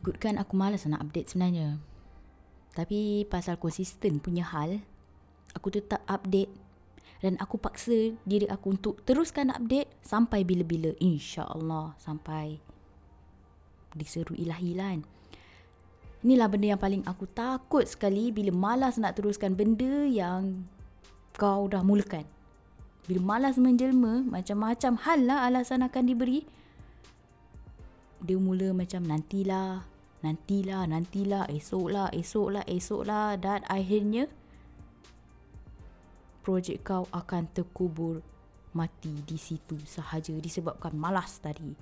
ikutkan aku malas nak update sebenarnya. Tapi pasal konsisten punya hal, aku tetap update dan aku paksa diri aku untuk teruskan update sampai bila-bila insya-Allah sampai diseru ilahi lah kan. Inilah benda yang paling aku takut sekali bila malas nak teruskan benda yang kau dah mulakan. Bila malas menjelma, macam-macam hal lah alasan akan diberi. Dia mula macam nantilah, nantilah, nantilah, esoklah, esoklah, esoklah dan akhirnya projek kau akan terkubur mati di situ sahaja disebabkan malas tadi.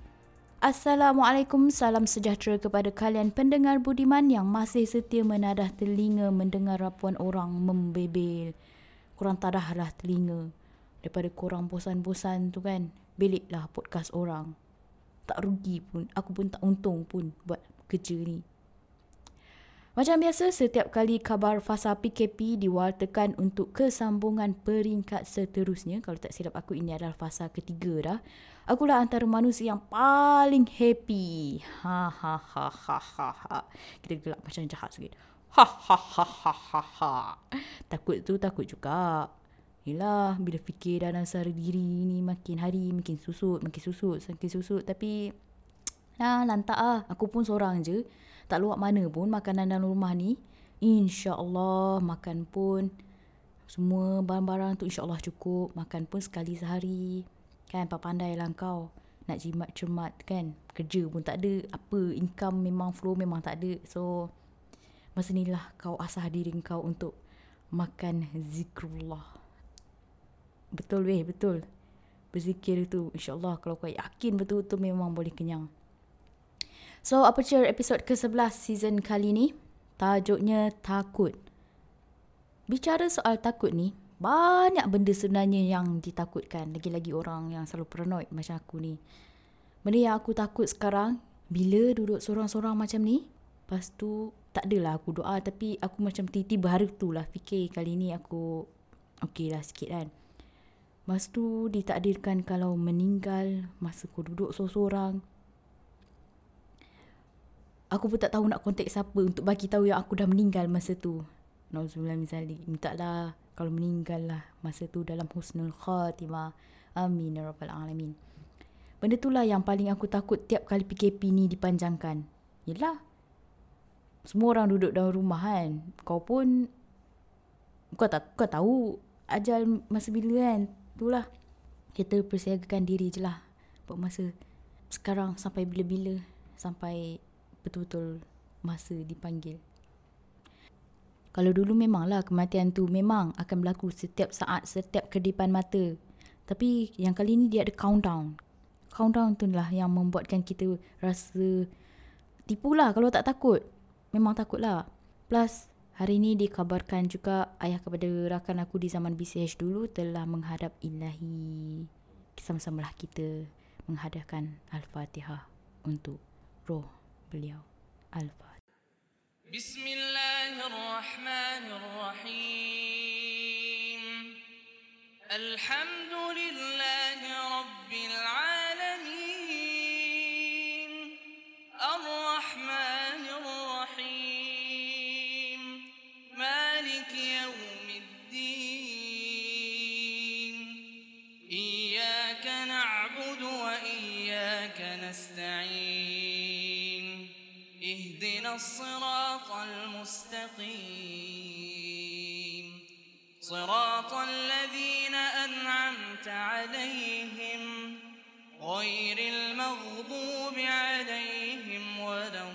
Assalamualaikum, salam sejahtera kepada kalian pendengar budiman yang masih setia menadah telinga mendengar rapuan orang membebel. Kurang tadahlah telinga daripada korang bosan-bosan tu kan. Beliklah podcast orang. Tak rugi pun, aku pun tak untung pun buat kerja ni. Macam biasa, setiap kali kabar fasa PKP diwartakan untuk kesambungan peringkat seterusnya. Kalau tak silap aku, ini adalah fasa ketiga dah. Akulah antara manusia yang paling happy. Ha ha ha ha ha ha. Kita gelap macam jahat sikit. Ha ha ha ha ha ha. Takut tu takut juga. Yelah, bila fikir dalam sara diri ni makin hari makin susut, makin susut, makin susut. Tapi, nah, lantak ah. Aku pun seorang je. Tak luar mana pun makanan dalam rumah ni. insya-Allah makan pun semua barang-barang tu insya-Allah cukup. Makan pun sekali sehari. Kan pandai lah kau. Nak jimat cermat kan? Kerja pun tak ada. Apa income memang flow memang tak ada. So masa ni lah kau asah diri kau untuk makan zikrullah. Betul weh betul. Berzikir tu insya-Allah kalau kau yakin betul-betul memang boleh kenyang So, apa cerita episod ke-11 season kali ni? Tajuknya Takut. Bicara soal takut ni, banyak benda sebenarnya yang ditakutkan. Lagi-lagi orang yang selalu paranoid macam aku ni. Benda yang aku takut sekarang, bila duduk seorang-seorang macam ni, lepas tu tak adalah aku doa tapi aku macam tiba-tiba hari tu lah fikir kali ni aku okey lah sikit kan. Lepas tu ditakdirkan kalau meninggal masa aku duduk seorang-seorang, aku pun tak tahu nak kontak siapa untuk bagi tahu yang aku dah meninggal masa tu. Nauzubillah misali. Minta lah kalau meninggal lah masa tu dalam husnul khatimah. Amin ya rabbal alamin. Benda tu lah yang paling aku takut tiap kali PKP ni dipanjangkan. Yelah. Semua orang duduk dalam rumah kan. Kau pun kau tak kau tahu ajal masa bila kan. Itulah. Kita persiagakan diri je lah. Buat masa sekarang sampai bila-bila. Sampai betul-betul masa dipanggil. Kalau dulu memanglah kematian tu memang akan berlaku setiap saat, setiap kedipan mata. Tapi yang kali ni dia ada countdown. Countdown tu lah yang membuatkan kita rasa tipu lah kalau tak takut. Memang takut lah. Plus hari ni dikabarkan juga ayah kepada rakan aku di zaman BCH dulu telah menghadap ilahi. Sama-sama lah kita menghadapkan Al-Fatihah untuk roh باليوم الفاتحة. بسم الله الرحمن الرحيم. الحمد لله رب العالمين. الصراط المستقيم صراط الذين أنعمت عليهم غير المغضوب عليهم ولا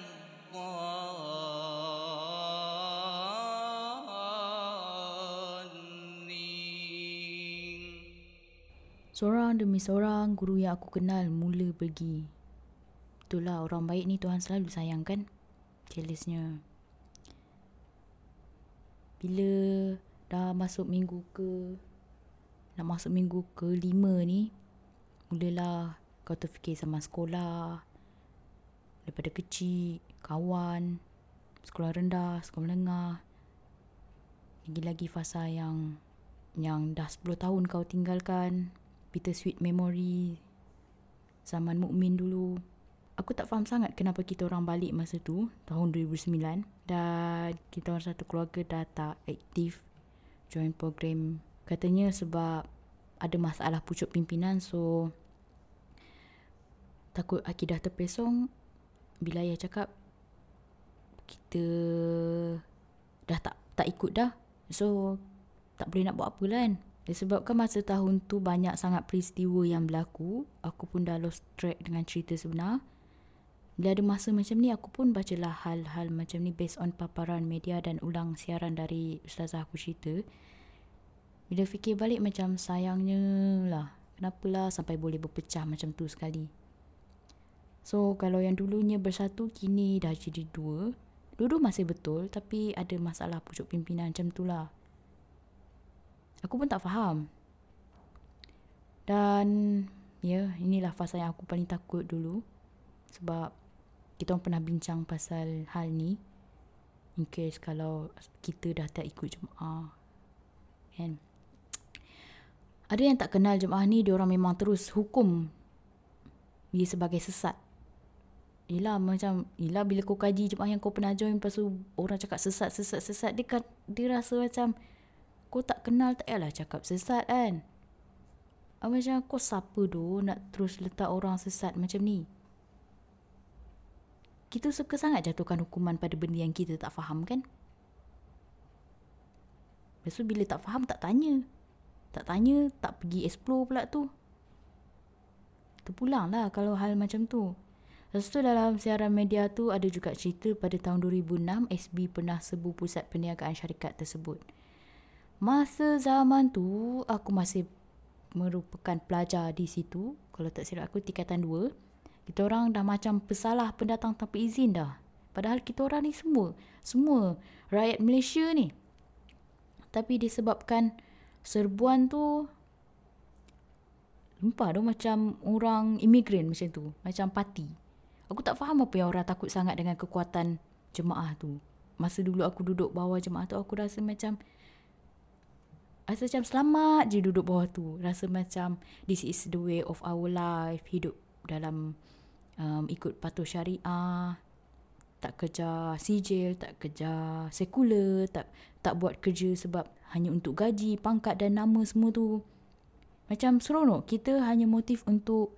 Seorang demi seorang guru yang aku kenal mula pergi Itulah orang baik ni Tuhan selalu sayangkan. Jelasnya. Bila dah masuk minggu ke nak masuk minggu ke lima ni mulalah kau terfikir sama sekolah daripada kecil kawan sekolah rendah sekolah menengah lagi-lagi fasa yang yang dah 10 tahun kau tinggalkan bittersweet memory zaman mukmin dulu aku tak faham sangat kenapa kita orang balik masa tu tahun 2009 dan kita orang satu keluarga dah tak aktif join program. Katanya sebab ada masalah pucuk pimpinan so takut akidah terpesong. Bila ayah cakap kita dah tak tak ikut dah so tak boleh nak buat apa lah kan? Disebabkan masa tahun tu banyak sangat peristiwa yang berlaku. Aku pun dah lost track dengan cerita sebenar bila ada masa macam ni aku pun bacalah hal-hal macam ni based on paparan media dan ulang siaran dari ustazah aku cerita. Bila fikir balik macam sayangnya lah. Kenapalah sampai boleh berpecah macam tu sekali. So kalau yang dulunya bersatu kini dah jadi dua. Dulu masih betul tapi ada masalah pucuk pimpinan macam tu lah. Aku pun tak faham. Dan ya inilah fasa yang aku paling takut dulu. Sebab kita orang pernah bincang pasal hal ni. In case kalau kita dah tak ikut jemaah kan? Ada yang tak kenal jemaah ni dia orang memang terus hukum dia sebagai sesat. Yelah macam Yelah bila kau kaji jemaah yang kau pernah join Lepas tu orang cakap sesat sesat sesat Dia, kan, dia rasa macam Kau tak kenal tak payahlah cakap sesat kan? Macam kau siapa tu Nak terus letak orang sesat macam ni kita suka sangat jatuhkan hukuman pada benda yang kita tak faham kan? Lepas tu bila tak faham tak tanya. Tak tanya, tak pergi explore pula tu. Terpulang lah kalau hal macam tu. Lepas tu dalam siaran media tu ada juga cerita pada tahun 2006 SB pernah sebu pusat perniagaan syarikat tersebut. Masa zaman tu aku masih merupakan pelajar di situ. Kalau tak silap aku tingkatan 2. Kita orang dah macam pesalah pendatang tanpa izin dah. Padahal kita orang ni semua, semua rakyat Malaysia ni. Tapi disebabkan serbuan tu lupa tu macam orang imigran macam tu, macam parti. Aku tak faham apa yang orang takut sangat dengan kekuatan jemaah tu. Masa dulu aku duduk bawah jemaah tu aku rasa macam Rasa macam selamat je duduk bawah tu. Rasa macam this is the way of our life. Hidup dalam um, ikut patuh syariah tak kerja sijil tak kerja sekular tak tak buat kerja sebab hanya untuk gaji pangkat dan nama semua tu. Macam seronok kita hanya motif untuk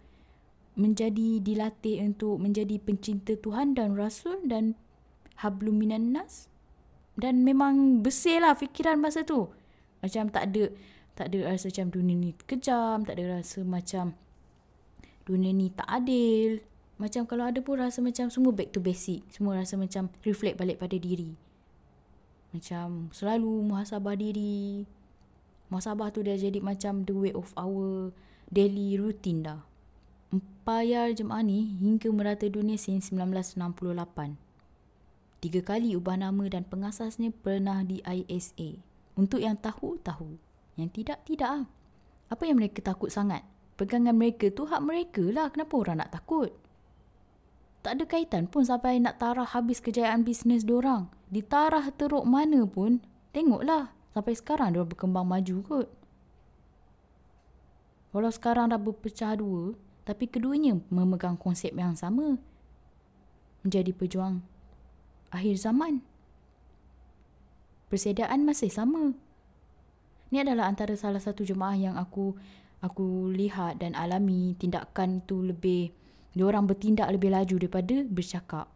menjadi dilatih untuk menjadi pencinta Tuhan dan Rasul dan hablum minan nas. Dan memang bersih lah fikiran masa tu. Macam tak ada tak ada rasa macam dunia ni kejam tak ada rasa macam dunia ni tak adil macam kalau ada pun rasa macam semua back to basic. Semua rasa macam reflect balik pada diri. Macam selalu muhasabah diri. Muhasabah tu dah jadi macam the way of our daily routine dah. Empayar jemaah ni hingga merata dunia since 1968. Tiga kali ubah nama dan pengasasnya pernah di ISA. Untuk yang tahu, tahu. Yang tidak, tidak. Apa yang mereka takut sangat? Pegangan mereka tu hak mereka lah. Kenapa orang nak takut? tak ada kaitan pun sampai nak tarah habis kejayaan bisnes diorang. Ditarah teruk mana pun, tengoklah sampai sekarang diorang berkembang maju kot. Walau sekarang dah berpecah dua, tapi keduanya memegang konsep yang sama. Menjadi pejuang akhir zaman. Persediaan masih sama. Ini adalah antara salah satu jemaah yang aku aku lihat dan alami tindakan itu lebih dia orang bertindak lebih laju daripada bercakap.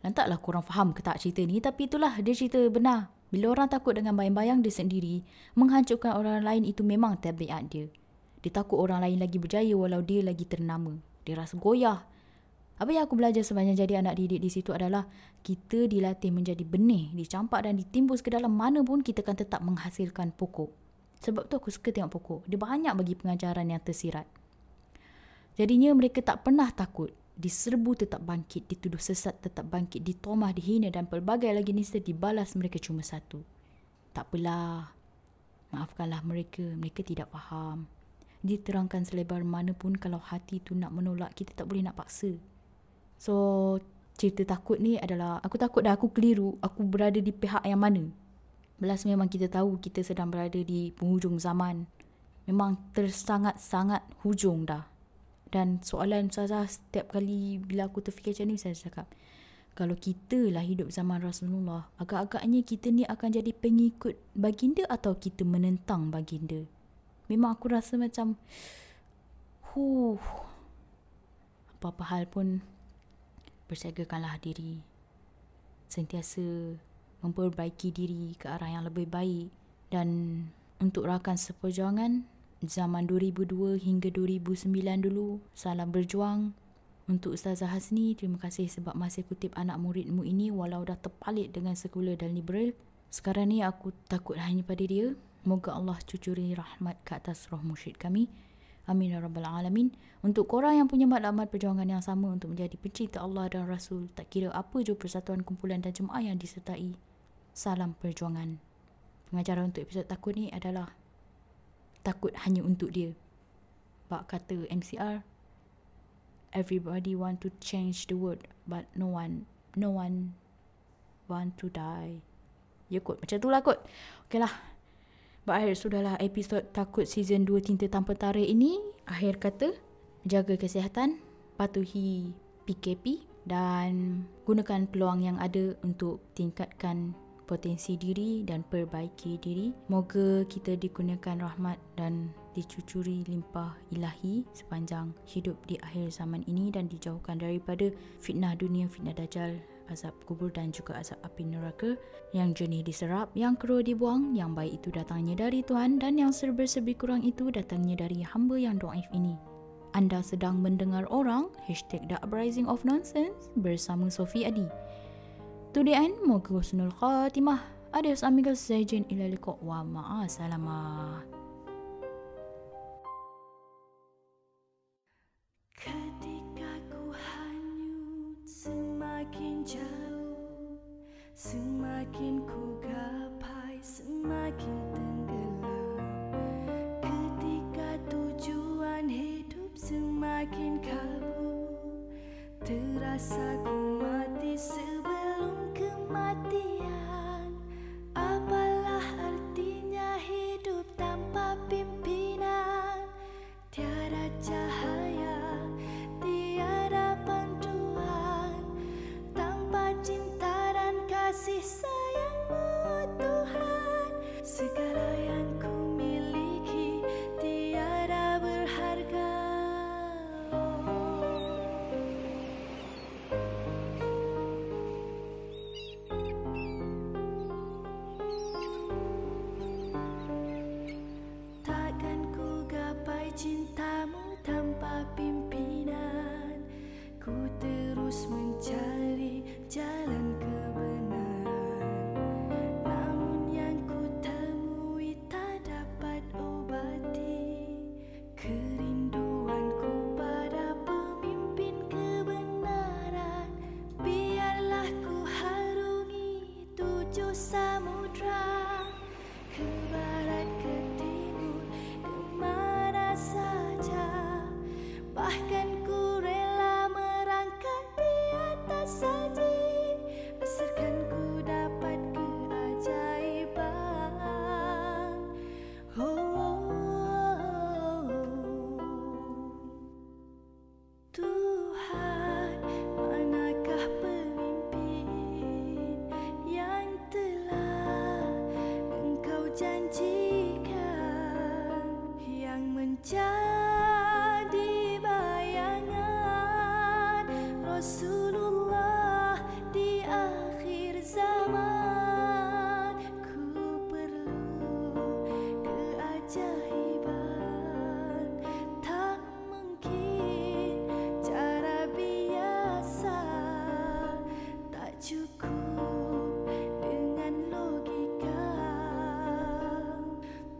Dan taklah korang faham ke tak cerita ni tapi itulah dia cerita benar. Bila orang takut dengan bayang-bayang dia sendiri, menghancurkan orang lain itu memang tabiat dia. Dia takut orang lain lagi berjaya walau dia lagi ternama. Dia rasa goyah. Apa yang aku belajar sebanyak jadi anak didik di situ adalah kita dilatih menjadi benih, dicampak dan ditimbus ke dalam mana pun kita akan tetap menghasilkan pokok. Sebab tu aku suka tengok pokok. Dia banyak bagi pengajaran yang tersirat. Jadinya mereka tak pernah takut. Diserbu tetap bangkit, dituduh sesat tetap bangkit, ditomah, dihina dan pelbagai lagi nista dibalas mereka cuma satu. Tak apalah. Maafkanlah mereka, mereka tidak faham. Diterangkan selebar mana pun kalau hati tu nak menolak, kita tak boleh nak paksa. So, cerita takut ni adalah, aku takut dah aku keliru, aku berada di pihak yang mana. Belas memang kita tahu kita sedang berada di penghujung zaman. Memang tersangat-sangat hujung dah Dan soalan Ustazah setiap kali bila aku terfikir macam ni, saya cakap, kalau kita lah hidup zaman Rasulullah, agak-agaknya kita ni akan jadi pengikut baginda atau kita menentang baginda. Memang aku rasa macam, huh, apa-apa hal pun bersiagakanlah diri. Sentiasa memperbaiki diri ke arah yang lebih baik. Dan untuk rakan seperjuangan zaman 2002 hingga 2009 dulu salam berjuang. Untuk Ustazah Hasni terima kasih sebab masih kutip anak muridmu ini walau dah terpalit dengan sekular dan liberal. Sekarang ni aku takut hanya pada dia. Moga Allah cucuri rahmat ke atas roh mursyid kami. Amin ya rabbal alamin. Untuk korang yang punya maklumat perjuangan yang sama untuk menjadi pencinta Allah dan Rasul, tak kira apa jua persatuan kumpulan dan jemaah yang disertai. Salam perjuangan. Pengajaran untuk episod takut ni adalah takut hanya untuk dia. Bak kata MCR, everybody want to change the world, but no one, no one want to die. Ya kot, macam tu lah kot. Okay lah. Berakhir sudahlah episod takut season 2 Tinta Tanpa Tarik ini. Akhir kata, jaga kesihatan, patuhi PKP dan gunakan peluang yang ada untuk tingkatkan potensi diri dan perbaiki diri. Moga kita digunakan rahmat dan dicucuri limpah ilahi sepanjang hidup di akhir zaman ini dan dijauhkan daripada fitnah dunia, fitnah dajjal, azab kubur dan juga azab api neraka yang jernih diserap, yang keruh dibuang, yang baik itu datangnya dari Tuhan dan yang serba-serbi kurang itu datangnya dari hamba yang doaif ini. Anda sedang mendengar orang Hashtag The Uprising of Nonsense bersama Sophie Adi. To the end, moga husnul khatimah. Adios amigos, zajin ila liqa wa ma'asalamah. Ketika ku hanyut semakin jauh Semakin ku gapai semakin tenggelam Ketika tujuan hidup semakin kabur Terasa ku mati sebelum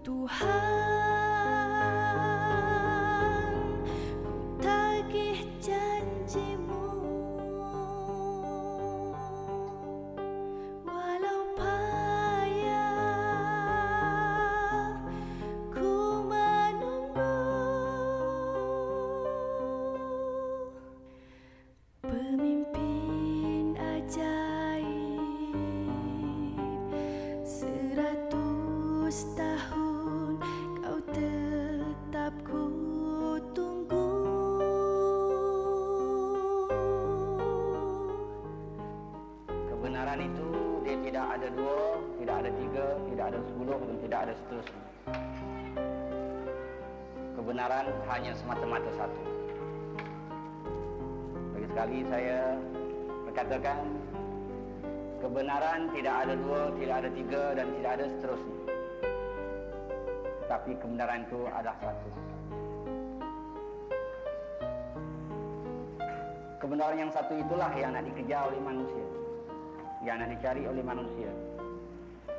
独寒 ada dua, tidak ada tiga, tidak ada sepuluh dan tidak ada seterusnya. Kebenaran hanya semata-mata satu. Lagi sekali saya berkatakan kebenaran tidak ada dua, tidak ada tiga dan tidak ada seterusnya. Tetapi kebenaran itu adalah satu. Kebenaran yang satu itulah yang nak dikejar oleh manusia. Yang nak dicari oleh manusia.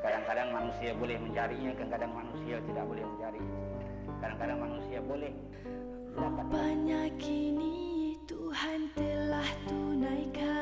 Kadang-kadang manusia boleh mencarinya, kadang-kadang manusia tidak boleh mencari. Kadang-kadang manusia boleh Rupanya kini Tuhan telah tunaikan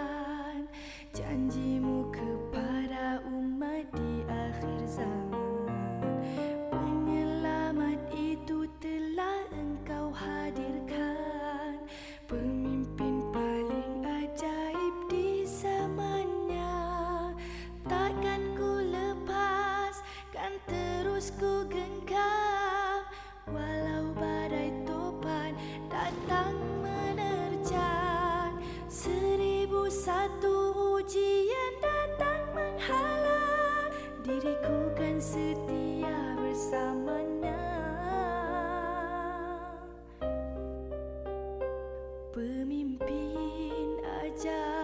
家。